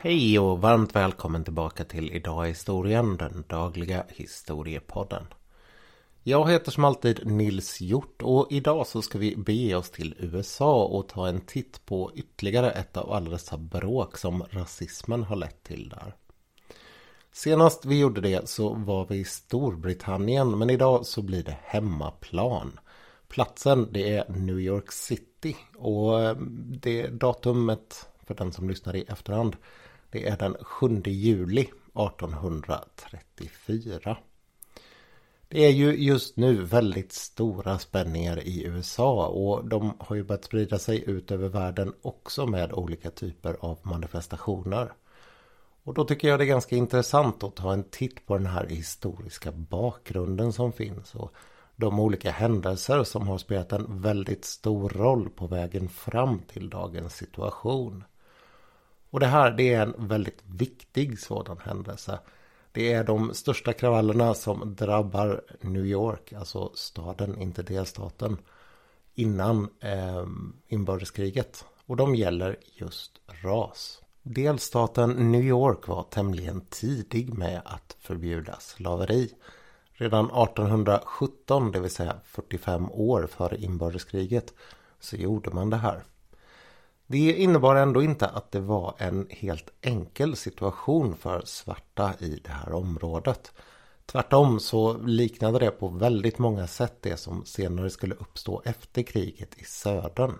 Hej och varmt välkommen tillbaka till Idag i historien, den dagliga historiepodden. Jag heter som alltid Nils Hjort och idag så ska vi bege oss till USA och ta en titt på ytterligare ett av alla dessa bråk som rasismen har lett till där. Senast vi gjorde det så var vi i Storbritannien men idag så blir det hemmaplan. Platsen det är New York City och det datumet för den som lyssnar i efterhand det är den 7 juli 1834. Det är ju just nu väldigt stora spänningar i USA och de har ju börjat sprida sig ut över världen också med olika typer av manifestationer. Och då tycker jag det är ganska intressant att ta en titt på den här historiska bakgrunden som finns och de olika händelser som har spelat en väldigt stor roll på vägen fram till dagens situation. Och det här det är en väldigt viktig sådan händelse. Det är de största kravallerna som drabbar New York, alltså staden, inte delstaten, innan eh, inbördeskriget. Och de gäller just ras. Delstaten New York var tämligen tidig med att förbjuda slaveri. Redan 1817, det vill säga 45 år före inbördeskriget, så gjorde man det här. Det innebar ändå inte att det var en helt enkel situation för svarta i det här området. Tvärtom så liknade det på väldigt många sätt det som senare skulle uppstå efter kriget i södern.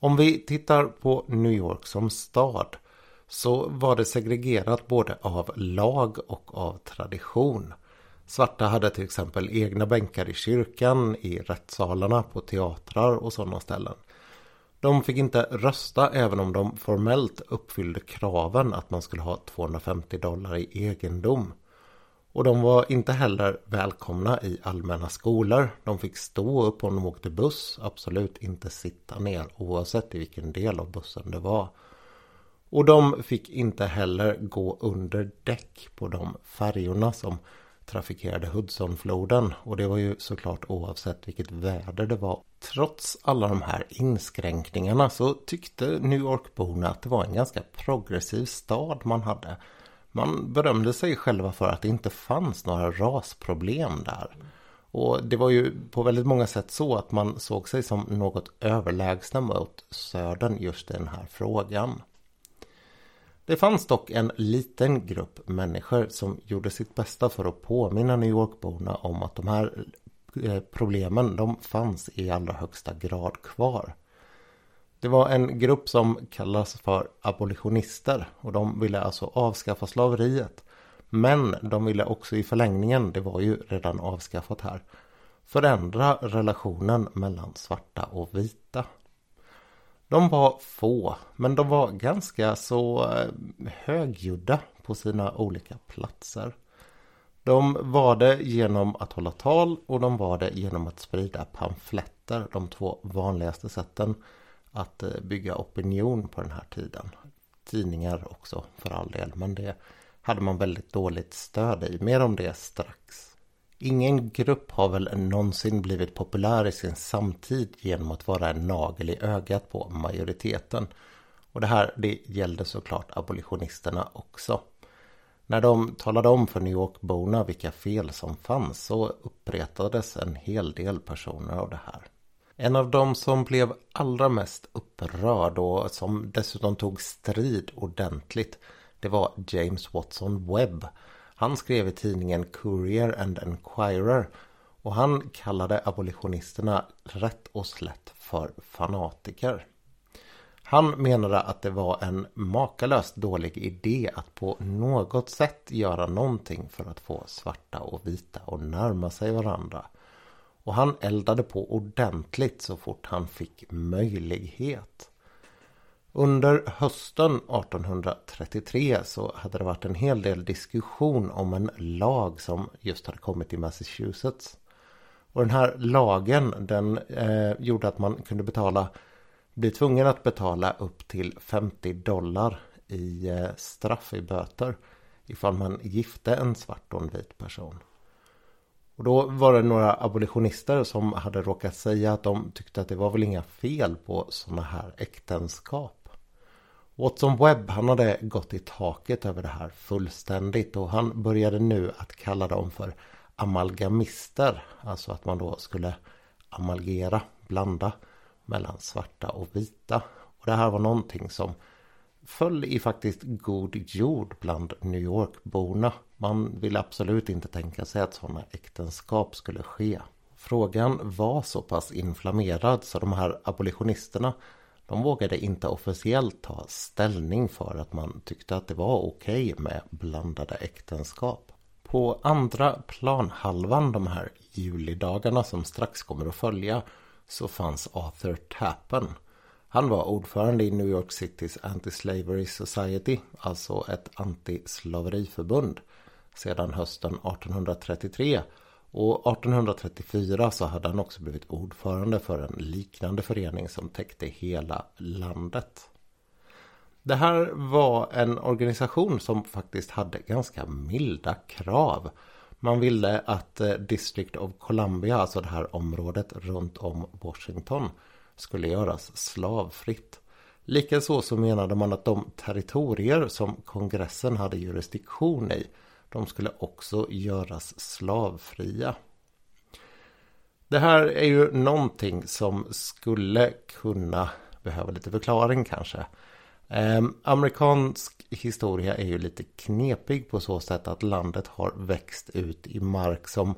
Om vi tittar på New York som stad så var det segregerat både av lag och av tradition. Svarta hade till exempel egna bänkar i kyrkan, i rättssalarna, på teatrar och sådana ställen. De fick inte rösta även om de formellt uppfyllde kraven att man skulle ha 250 dollar i egendom. Och de var inte heller välkomna i allmänna skolor. De fick stå upp om de åkte buss, absolut inte sitta ner oavsett i vilken del av bussen det var. Och de fick inte heller gå under däck på de färjorna som trafikerade Hudsonfloden och det var ju såklart oavsett vilket väder det var. Trots alla de här inskränkningarna så tyckte New York-borna att det var en ganska progressiv stad man hade. Man berömde sig själva för att det inte fanns några rasproblem där. Och det var ju på väldigt många sätt så att man såg sig som något överlägsna mot södern just i den här frågan. Det fanns dock en liten grupp människor som gjorde sitt bästa för att påminna New York-borna om att de här eh, problemen de fanns i allra högsta grad kvar. Det var en grupp som kallas för abolitionister och de ville alltså avskaffa slaveriet. Men de ville också i förlängningen, det var ju redan avskaffat här, förändra relationen mellan svarta och vita. De var få, men de var ganska så eh, högljudda på sina olika platser. De var det genom att hålla tal och de var det genom att sprida pamfletter. De två vanligaste sätten att eh, bygga opinion på den här tiden. Tidningar också för all del, men det hade man väldigt dåligt stöd i. Mer om det strax. Ingen grupp har väl någonsin blivit populär i sin samtid genom att vara en nagel i ögat på majoriteten. Och det här det gällde såklart abolitionisterna också. När de talade om för New York-borna vilka fel som fanns så uppretades en hel del personer av det här. En av dem som blev allra mest upprörd och som dessutom tog strid ordentligt det var James Watson Webb han skrev i tidningen Courier and Enquirer och han kallade abolitionisterna rätt och slätt för fanatiker. Han menade att det var en makalöst dålig idé att på något sätt göra någonting för att få svarta och vita att närma sig varandra. Och han eldade på ordentligt så fort han fick möjlighet. Under hösten 1833 så hade det varit en hel del diskussion om en lag som just hade kommit i Massachusetts. Och den här lagen den eh, gjorde att man kunde betala, bli tvungen att betala upp till 50 dollar i eh, straff i böter ifall man gifte en svart och en vit person. Och då var det några abolitionister som hade råkat säga att de tyckte att det var väl inga fel på sådana här äktenskap. Watson Webb han hade gått i taket över det här fullständigt och han började nu att kalla dem för amalgamister. Alltså att man då skulle amalgera, blanda mellan svarta och vita. Och det här var någonting som föll i faktiskt god jord bland New York-borna. Man ville absolut inte tänka sig att sådana äktenskap skulle ske. Frågan var så pass inflammerad så de här abolitionisterna de vågade inte officiellt ta ställning för att man tyckte att det var okej okay med blandade äktenskap. På andra planhalvan de här julidagarna som strax kommer att följa så fanns Arthur Tappen. Han var ordförande i New York Citys Anti-Slavery Society, alltså ett antislaveriförbund, sedan hösten 1833 och 1834 så hade han också blivit ordförande för en liknande förening som täckte hela landet. Det här var en organisation som faktiskt hade ganska milda krav. Man ville att eh, District of Columbia, alltså det här området runt om Washington, skulle göras slavfritt. Likaså så menade man att de territorier som kongressen hade jurisdiktion i de skulle också göras slavfria. Det här är ju någonting som skulle kunna behöva lite förklaring kanske. Eh, amerikansk historia är ju lite knepig på så sätt att landet har växt ut i mark som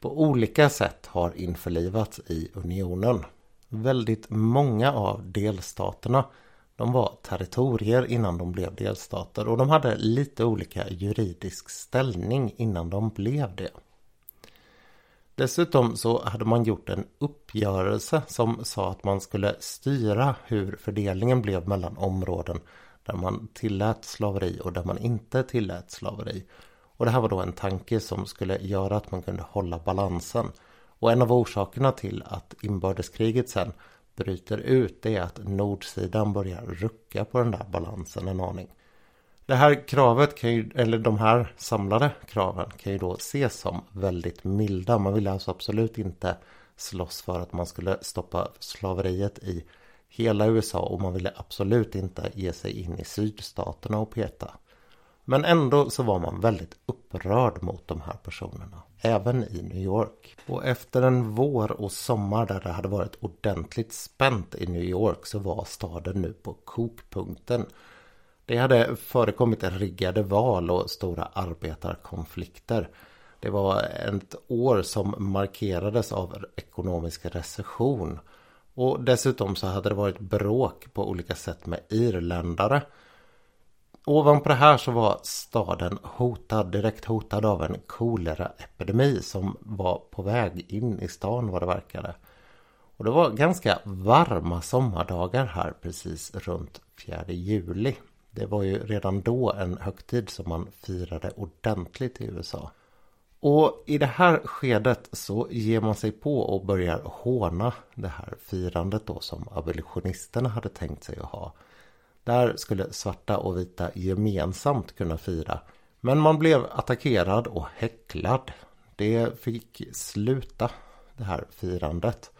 på olika sätt har införlivats i unionen. Väldigt många av delstaterna de var territorier innan de blev delstater och de hade lite olika juridisk ställning innan de blev det. Dessutom så hade man gjort en uppgörelse som sa att man skulle styra hur fördelningen blev mellan områden där man tillät slaveri och där man inte tillät slaveri. Och det här var då en tanke som skulle göra att man kunde hålla balansen. Och en av orsakerna till att inbördeskriget sen bryter ut det är att nordsidan börjar rucka på den där balansen en aning. Det här kravet kan ju, eller de här samlade kraven kan ju då ses som väldigt milda. Man ville alltså absolut inte slåss för att man skulle stoppa slaveriet i hela USA och man ville absolut inte ge sig in i sydstaterna och peta. Men ändå så var man väldigt upprörd mot de här personerna. Även i New York. Och efter en vår och sommar där det hade varit ordentligt spänt i New York så var staden nu på kokpunkten. Det hade förekommit riggade val och stora arbetarkonflikter. Det var ett år som markerades av ekonomisk recession. Och dessutom så hade det varit bråk på olika sätt med irländare. Ovanpå det här så var staden hotad, direkt hotad av en koleraepidemi som var på väg in i stan vad det verkade. Och det var ganska varma sommardagar här precis runt 4 juli. Det var ju redan då en högtid som man firade ordentligt i USA. Och i det här skedet så ger man sig på och börjar håna det här firandet då som abolitionisterna hade tänkt sig att ha. Där skulle svarta och vita gemensamt kunna fira. Men man blev attackerad och häcklad. Det fick sluta det här firandet.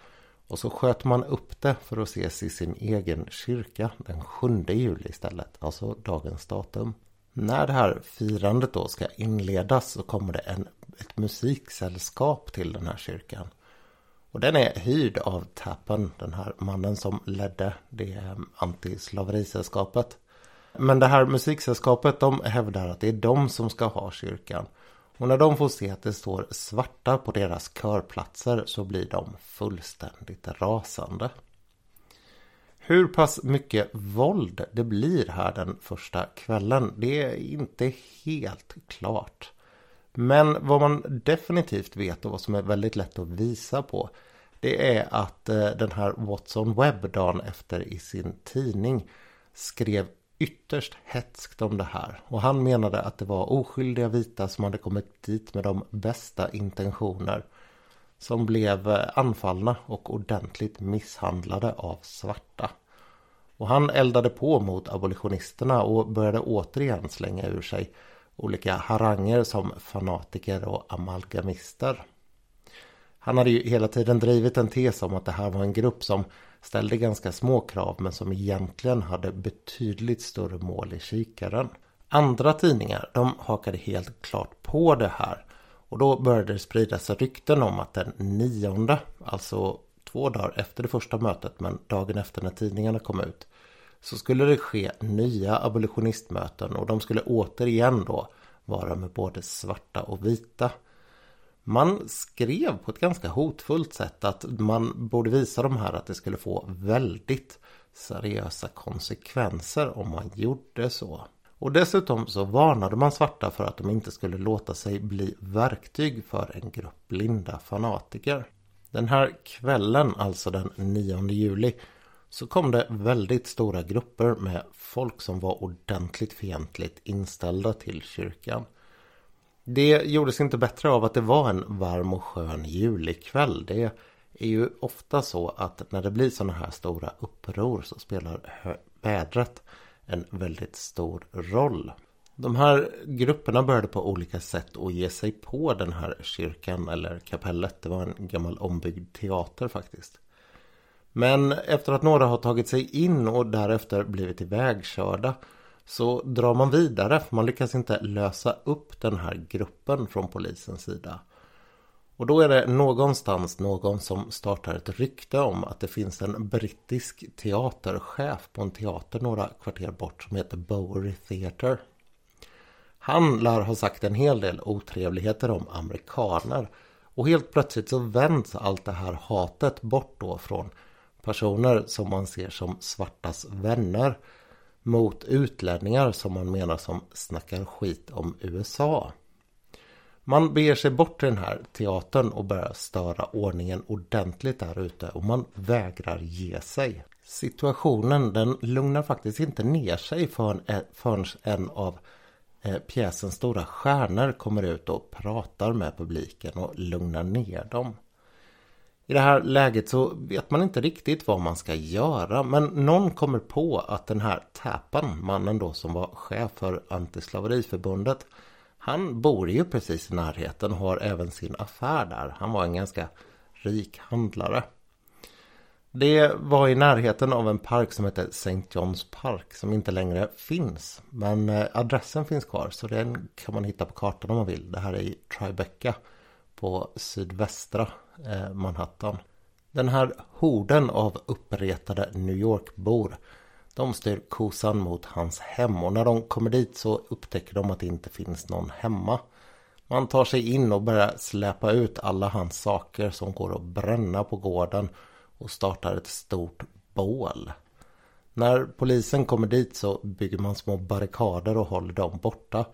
Och så sköt man upp det för att ses i sin egen kyrka den 7 juli istället. Alltså dagens datum. När det här firandet då ska inledas så kommer det en, ett musiksällskap till den här kyrkan. Och den är hyrd av Tappen, den här mannen som ledde det ehm, antislaverisällskapet. Men det här musiksällskapet de hävdar att det är de som ska ha kyrkan. Och när de får se att det står svarta på deras körplatser så blir de fullständigt rasande. Hur pass mycket våld det blir här den första kvällen det är inte helt klart. Men vad man definitivt vet och vad som är väldigt lätt att visa på det är att eh, den här Watson Webb dagen efter i sin tidning skrev ytterst hetskt om det här. Och han menade att det var oskyldiga vita som hade kommit dit med de bästa intentioner. Som blev eh, anfallna och ordentligt misshandlade av svarta. Och han eldade på mot abolitionisterna och började återigen slänga ur sig olika haranger som fanatiker och amalgamister. Han hade ju hela tiden drivit en tes om att det här var en grupp som ställde ganska små krav men som egentligen hade betydligt större mål i kikaren. Andra tidningar de hakade helt klart på det här och då började det spridas rykten om att den nionde, alltså två dagar efter det första mötet men dagen efter när tidningarna kom ut så skulle det ske nya abolitionistmöten och de skulle återigen då vara med både svarta och vita. Man skrev på ett ganska hotfullt sätt att man borde visa de här att det skulle få väldigt seriösa konsekvenser om man gjorde så. Och dessutom så varnade man svarta för att de inte skulle låta sig bli verktyg för en grupp blinda fanatiker. Den här kvällen, alltså den 9 juli, så kom det väldigt stora grupper med folk som var ordentligt fientligt inställda till kyrkan. Det gjordes inte bättre av att det var en varm och skön julikväll. Det är ju ofta så att när det blir sådana här stora uppror så spelar vädret en väldigt stor roll. De här grupperna började på olika sätt att ge sig på den här kyrkan eller kapellet. Det var en gammal ombyggd teater faktiskt. Men efter att några har tagit sig in och därefter blivit ivägkörda så drar man vidare för man lyckas inte lösa upp den här gruppen från polisens sida. Och då är det någonstans någon som startar ett rykte om att det finns en brittisk teaterchef på en teater några kvarter bort som heter Bowery Theatre. Han lär ha sagt en hel del otrevligheter om amerikaner och helt plötsligt så vänds allt det här hatet bort då från personer som man ser som svartas vänner mot utlänningar som man menar som snackar skit om USA. Man beger sig bort till den här teatern och börjar störa ordningen ordentligt där ute och man vägrar ge sig. Situationen den lugnar faktiskt inte ner sig förrän, eh, en av eh, pjäsens stora stjärnor kommer ut och pratar med publiken och lugnar ner dem. I det här läget så vet man inte riktigt vad man ska göra men någon kommer på att den här Täpan, mannen då som var chef för Antislaveriförbundet han bor ju precis i närheten och har även sin affär där. Han var en ganska rik handlare. Det var i närheten av en park som heter St. John's Park som inte längre finns. Men eh, adressen finns kvar så den kan man hitta på kartan om man vill. Det här är i Tribeca på sydvästra Eh, Manhattan. Den här horden av uppretade New York-bor de styr kosan mot hans hem och när de kommer dit så upptäcker de att det inte finns någon hemma. Man tar sig in och börjar släpa ut alla hans saker som går att bränna på gården och startar ett stort bål. När polisen kommer dit så bygger man små barrikader och håller dem borta.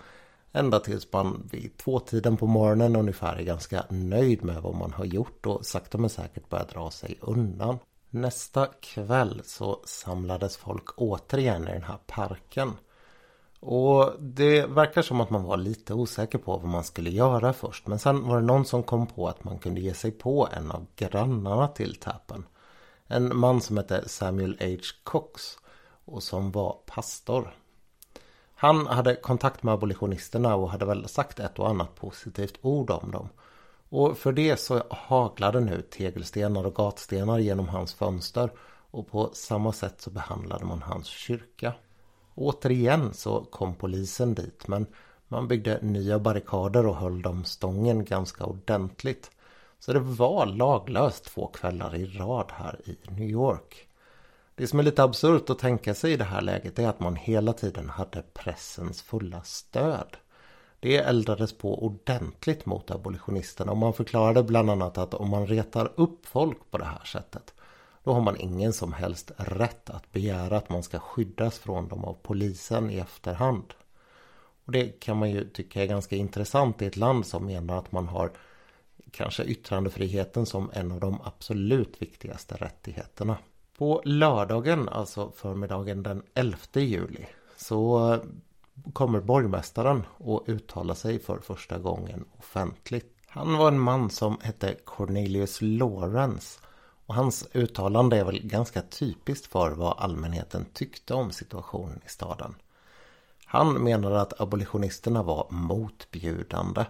Ända tills man vid tvåtiden på morgonen ungefär är ganska nöjd med vad man har gjort och sakta men säkert börjar dra sig undan. Nästa kväll så samlades folk återigen i den här parken. Och det verkar som att man var lite osäker på vad man skulle göra först. Men sen var det någon som kom på att man kunde ge sig på en av grannarna till Tappen. En man som hette Samuel H. Cox och som var pastor. Han hade kontakt med abolitionisterna och hade väl sagt ett och annat positivt ord om dem. Och för det så haglade nu tegelstenar och gatstenar genom hans fönster och på samma sätt så behandlade man hans kyrka. Återigen så kom polisen dit men man byggde nya barrikader och höll dem stången ganska ordentligt. Så det var laglöst två kvällar i rad här i New York. Det som är lite absurt att tänka sig i det här läget är att man hela tiden hade pressens fulla stöd. Det eldades på ordentligt mot abolitionisterna och man förklarade bland annat att om man retar upp folk på det här sättet då har man ingen som helst rätt att begära att man ska skyddas från dem av polisen i efterhand. Och det kan man ju tycka är ganska intressant i ett land som menar att man har kanske yttrandefriheten som en av de absolut viktigaste rättigheterna. På lördagen, alltså förmiddagen den 11 juli, så kommer borgmästaren och uttala sig för första gången offentligt. Han var en man som hette Cornelius Lawrence och hans uttalande är väl ganska typiskt för vad allmänheten tyckte om situationen i staden. Han menade att abolitionisterna var motbjudande.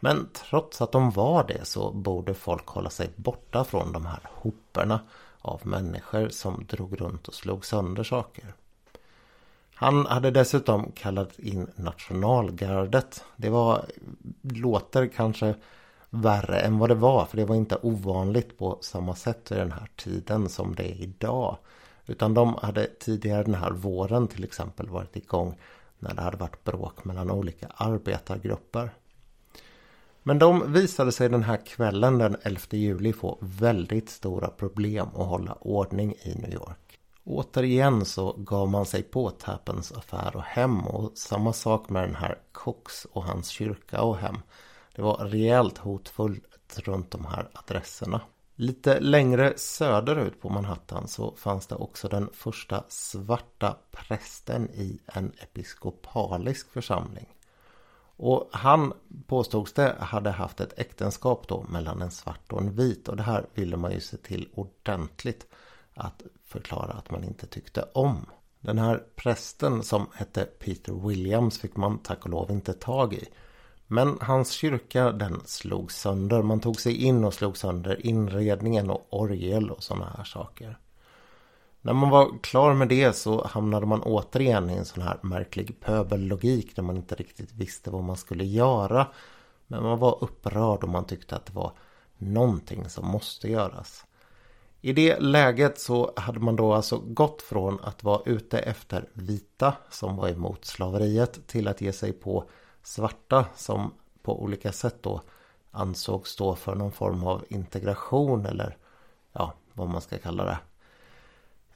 Men trots att de var det så borde folk hålla sig borta från de här hopperna av människor som drog runt och slog sönder saker. Han hade dessutom kallat in nationalgardet. Det var, låter kanske värre än vad det var. För det var inte ovanligt på samma sätt i den här tiden som det är idag. Utan de hade tidigare den här våren till exempel varit igång när det hade varit bråk mellan olika arbetargrupper. Men de visade sig den här kvällen den 11 juli få väldigt stora problem att hålla ordning i New York. Återigen så gav man sig på Tappens affär och hem och samma sak med den här Cox och hans kyrka och hem. Det var rejält hotfullt runt de här adresserna. Lite längre söderut på Manhattan så fanns det också den första svarta prästen i en episkopalisk församling. Och han påstods det hade haft ett äktenskap då mellan en svart och en vit och det här ville man ju se till ordentligt att förklara att man inte tyckte om. Den här prästen som hette Peter Williams fick man tack och lov inte tag i. Men hans kyrka den slog sönder. Man tog sig in och slog sönder inredningen och orgel och sådana här saker. När man var klar med det så hamnade man återigen i en sån här märklig pöbellogik där man inte riktigt visste vad man skulle göra. Men man var upprörd och man tyckte att det var någonting som måste göras. I det läget så hade man då alltså gått från att vara ute efter vita som var emot slaveriet till att ge sig på svarta som på olika sätt då ansågs stå för någon form av integration eller ja, vad man ska kalla det.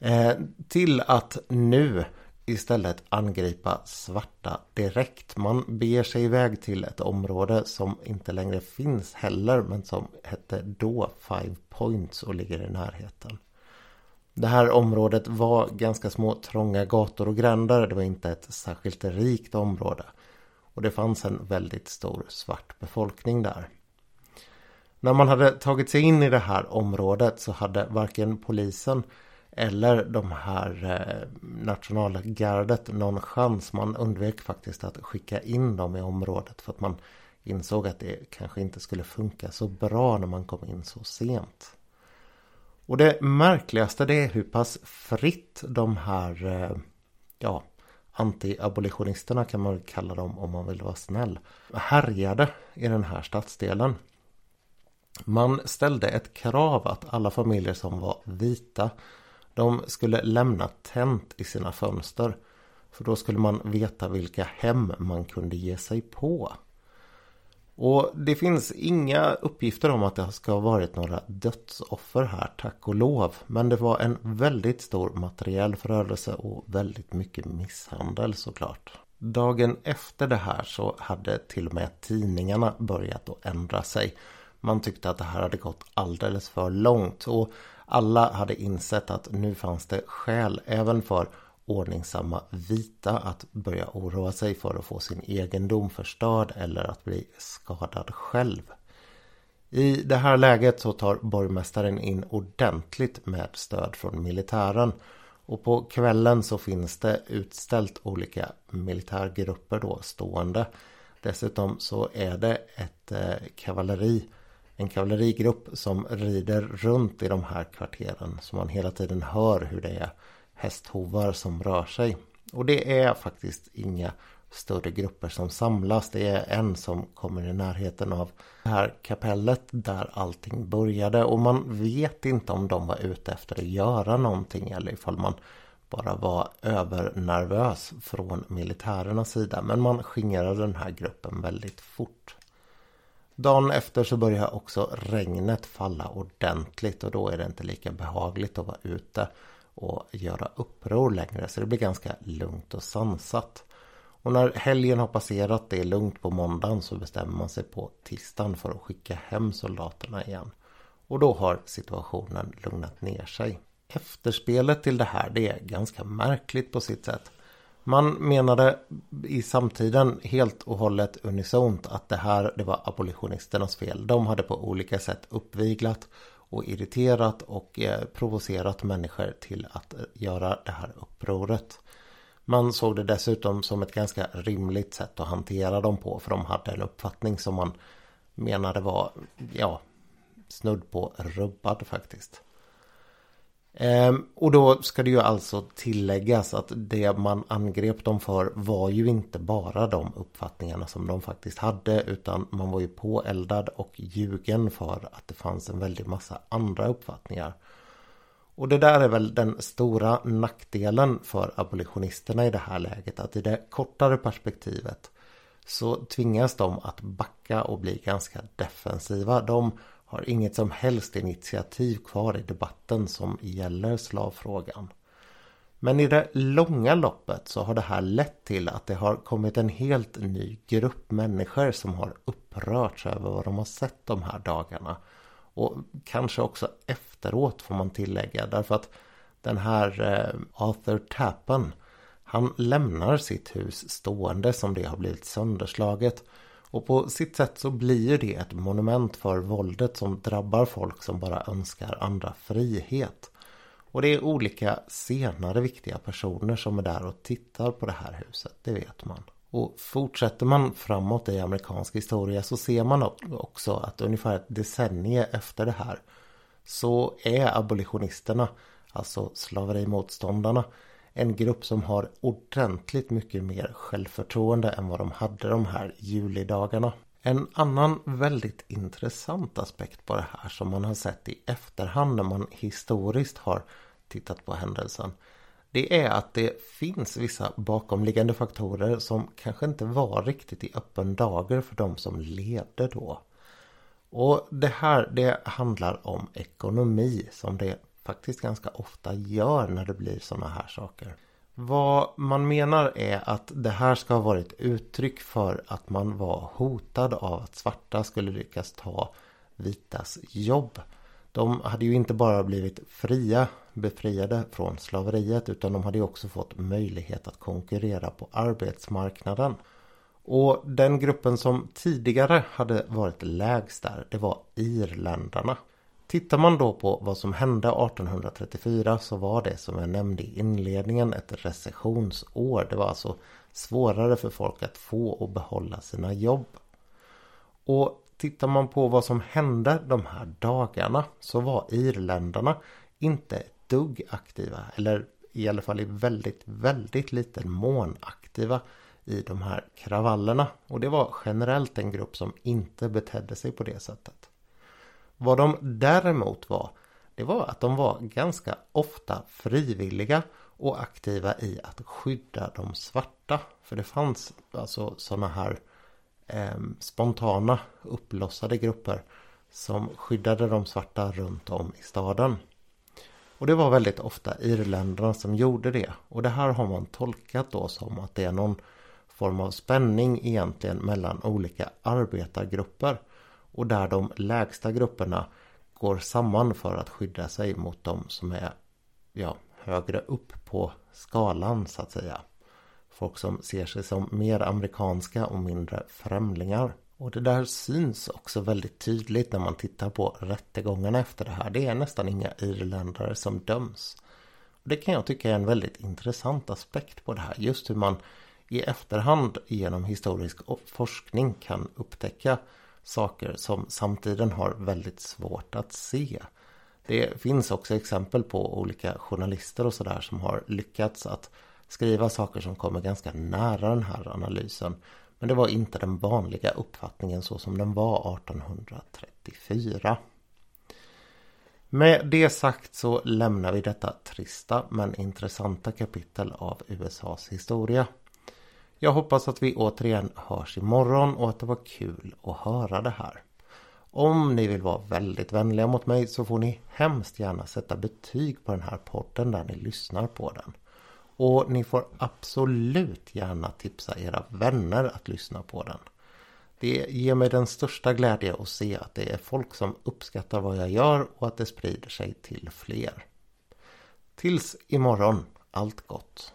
Eh, till att nu istället angripa svarta direkt. Man beger sig iväg till ett område som inte längre finns heller men som hette då Five Points och ligger i närheten. Det här området var ganska små trånga gator och gränder. Det var inte ett särskilt rikt område. Och det fanns en väldigt stor svart befolkning där. När man hade tagit sig in i det här området så hade varken polisen eller de här eh, nationalgardet någon chans. Man undvek faktiskt att skicka in dem i området för att man insåg att det kanske inte skulle funka så bra när man kom in så sent. Och det märkligaste det är hur pass fritt de här eh, ja, anti-abolitionisterna kan man kalla dem om man vill vara snäll, härjade i den här stadsdelen. Man ställde ett krav att alla familjer som var vita de skulle lämna tänt i sina fönster. För då skulle man veta vilka hem man kunde ge sig på. Och det finns inga uppgifter om att det ska ha varit några dödsoffer här, tack och lov. Men det var en väldigt stor materiell förödelse och väldigt mycket misshandel såklart. Dagen efter det här så hade till och med tidningarna börjat att ändra sig. Man tyckte att det här hade gått alldeles för långt och alla hade insett att nu fanns det skäl även för ordningsamma vita att börja oroa sig för att få sin egendom förstörd eller att bli skadad själv. I det här läget så tar borgmästaren in ordentligt med stöd från militären. Och på kvällen så finns det utställt olika militärgrupper då stående. Dessutom så är det ett eh, kavalleri, en kavallerigrupp som rider runt i de här kvarteren. Så man hela tiden hör hur det är hästhovar som rör sig. Och det är faktiskt inga större grupper som samlas. Det är en som kommer i närheten av det här kapellet där allting började. Och man vet inte om de var ute efter att göra någonting eller ifall man bara var övernervös från militärernas sida. Men man skingrade den här gruppen väldigt fort. Dagen efter så börjar också regnet falla ordentligt och då är det inte lika behagligt att vara ute och göra uppror längre. Så det blir ganska lugnt och sansat. Och när helgen har passerat, det är lugnt på måndagen, så bestämmer man sig på tisdagen för att skicka hem soldaterna igen. Och då har situationen lugnat ner sig. Efterspelet till det här, det är ganska märkligt på sitt sätt. Man menade i samtiden helt och hållet unisont att det här det var abolitionisternas fel. De hade på olika sätt uppviglat och irriterat och eh, provocerat människor till att eh, göra det här upproret. Man såg det dessutom som ett ganska rimligt sätt att hantera dem på för de hade en uppfattning som man menade var, ja, snudd på rubbad faktiskt. Ehm, och då ska det ju alltså tilläggas att det man angrep dem för var ju inte bara de uppfattningarna som de faktiskt hade utan man var ju påeldad och ljugen för att det fanns en väldig massa andra uppfattningar. Och det där är väl den stora nackdelen för abolitionisterna i det här läget att i det kortare perspektivet så tvingas de att backa och bli ganska defensiva. De har inget som helst initiativ kvar i debatten som gäller slavfrågan. Men i det långa loppet så har det här lett till att det har kommit en helt ny grupp människor som har upprörts över vad de har sett de här dagarna. Och kanske också efteråt får man tillägga därför att den här eh, Arthur Tappen han lämnar sitt hus stående som det har blivit sönderslaget och på sitt sätt så blir det ett monument för våldet som drabbar folk som bara önskar andra frihet. Och det är olika senare viktiga personer som är där och tittar på det här huset, det vet man. Och fortsätter man framåt i amerikansk historia så ser man också att ungefär ett decennium efter det här så är abolitionisterna, alltså slaverimotståndarna, en grupp som har ordentligt mycket mer självförtroende än vad de hade de här julidagarna. En annan väldigt intressant aspekt på det här som man har sett i efterhand när man historiskt har tittat på händelsen. Det är att det finns vissa bakomliggande faktorer som kanske inte var riktigt i öppen dager för de som levde då. Och det här det handlar om ekonomi som det faktiskt ganska ofta gör när det blir sådana här saker. Vad man menar är att det här ska ha varit uttryck för att man var hotad av att svarta skulle lyckas ta vitas jobb. De hade ju inte bara blivit fria, befriade från slaveriet utan de hade ju också fått möjlighet att konkurrera på arbetsmarknaden. Och den gruppen som tidigare hade varit lägst där, det var irländarna. Tittar man då på vad som hände 1834 så var det som jag nämnde i inledningen ett recessionsår. Det var alltså svårare för folk att få och behålla sina jobb. Och tittar man på vad som hände de här dagarna så var irländarna inte ett dugg aktiva. Eller i alla fall i väldigt, väldigt liten mån aktiva i de här kravallerna. Och det var generellt en grupp som inte betedde sig på det sättet. Vad de däremot var, det var att de var ganska ofta frivilliga och aktiva i att skydda de svarta. För det fanns alltså sådana här eh, spontana upplossade grupper som skyddade de svarta runt om i staden. Och det var väldigt ofta irländarna som gjorde det. Och det här har man tolkat då som att det är någon form av spänning egentligen mellan olika arbetargrupper och där de lägsta grupperna går samman för att skydda sig mot de som är ja, högre upp på skalan så att säga. Folk som ser sig som mer amerikanska och mindre främlingar. Och det där syns också väldigt tydligt när man tittar på rättegångarna efter det här. Det är nästan inga irländare som döms. Och det kan jag tycka är en väldigt intressant aspekt på det här. Just hur man i efterhand genom historisk forskning kan upptäcka saker som samtiden har väldigt svårt att se. Det finns också exempel på olika journalister och sådär som har lyckats att skriva saker som kommer ganska nära den här analysen. Men det var inte den vanliga uppfattningen så som den var 1834. Med det sagt så lämnar vi detta trista men intressanta kapitel av USAs historia. Jag hoppas att vi återigen hörs imorgon och att det var kul att höra det här. Om ni vill vara väldigt vänliga mot mig så får ni hemskt gärna sätta betyg på den här podden där ni lyssnar på den. Och ni får absolut gärna tipsa era vänner att lyssna på den. Det ger mig den största glädje att se att det är folk som uppskattar vad jag gör och att det sprider sig till fler. Tills imorgon, allt gott!